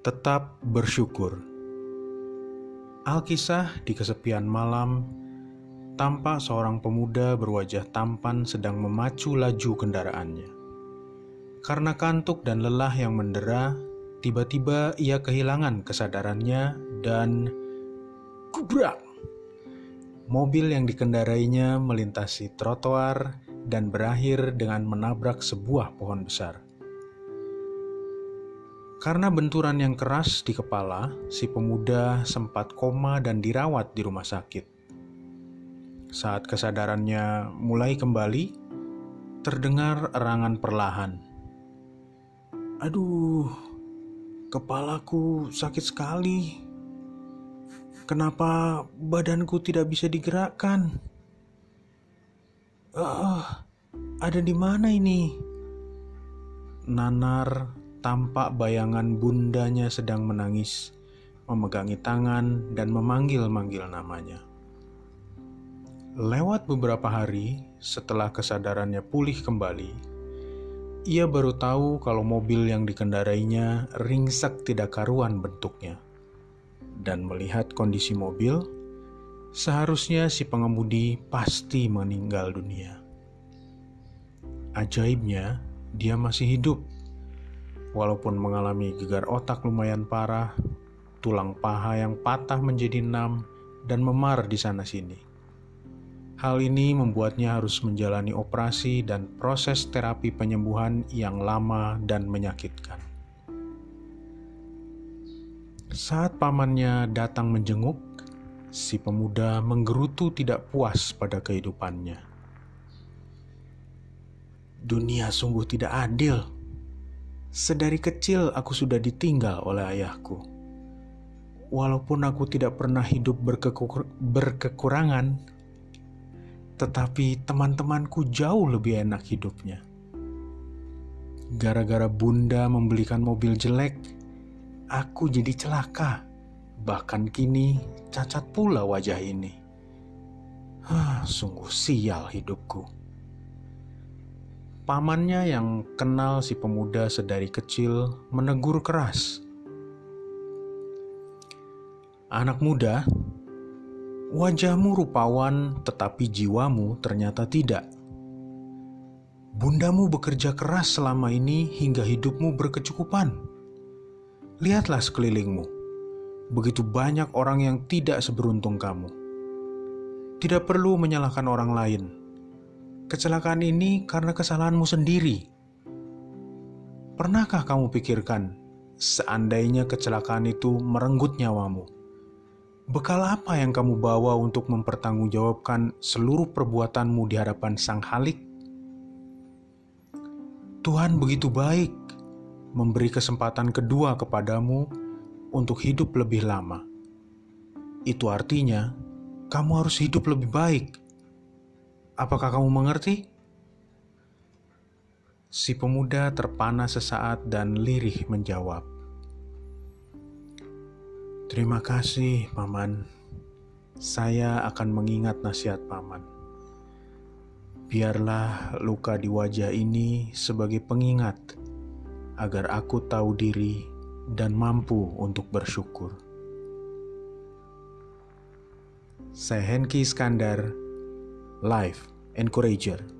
Tetap bersyukur. Alkisah di kesepian malam, tampak seorang pemuda berwajah tampan sedang memacu laju kendaraannya. Karena kantuk dan lelah yang mendera, tiba-tiba ia kehilangan kesadarannya dan kubrak. Mobil yang dikendarainya melintasi trotoar dan berakhir dengan menabrak sebuah pohon besar. Karena benturan yang keras di kepala, si pemuda sempat koma dan dirawat di rumah sakit. Saat kesadarannya mulai kembali, terdengar erangan perlahan. Aduh, kepalaku sakit sekali. Kenapa badanku tidak bisa digerakkan? Uh, ada di mana ini? Nanar tampak bayangan bundanya sedang menangis, memegangi tangan dan memanggil-manggil namanya. Lewat beberapa hari setelah kesadarannya pulih kembali, ia baru tahu kalau mobil yang dikendarainya ringsek tidak karuan bentuknya. Dan melihat kondisi mobil, seharusnya si pengemudi pasti meninggal dunia. Ajaibnya, dia masih hidup Walaupun mengalami gegar otak lumayan parah, tulang paha yang patah menjadi enam dan memar di sana-sini. Hal ini membuatnya harus menjalani operasi dan proses terapi penyembuhan yang lama dan menyakitkan. Saat pamannya datang menjenguk, si pemuda menggerutu tidak puas pada kehidupannya. Dunia sungguh tidak adil, Sedari kecil aku sudah ditinggal oleh ayahku. Walaupun aku tidak pernah hidup berkekur berkekurangan, tetapi teman-temanku jauh lebih enak hidupnya. Gara-gara bunda membelikan mobil jelek, aku jadi celaka. Bahkan kini cacat pula wajah ini. Hah, sungguh sial hidupku. Pamannya yang kenal si pemuda sedari kecil menegur keras. Anak muda, wajahmu rupawan tetapi jiwamu ternyata tidak. Bundamu bekerja keras selama ini hingga hidupmu berkecukupan. Lihatlah sekelilingmu. Begitu banyak orang yang tidak seberuntung kamu. Tidak perlu menyalahkan orang lain Kecelakaan ini karena kesalahanmu sendiri. Pernahkah kamu pikirkan, seandainya kecelakaan itu merenggut nyawamu? Bekal apa yang kamu bawa untuk mempertanggungjawabkan seluruh perbuatanmu di hadapan Sang Halik? Tuhan begitu baik, memberi kesempatan kedua kepadamu untuk hidup lebih lama. Itu artinya kamu harus hidup lebih baik Apakah kamu mengerti? Si pemuda terpana sesaat dan lirih menjawab, "Terima kasih, Paman. Saya akan mengingat nasihat Paman. Biarlah luka di wajah ini sebagai pengingat agar aku tahu diri dan mampu untuk bersyukur." Saya Henki Iskandar, Life Encourager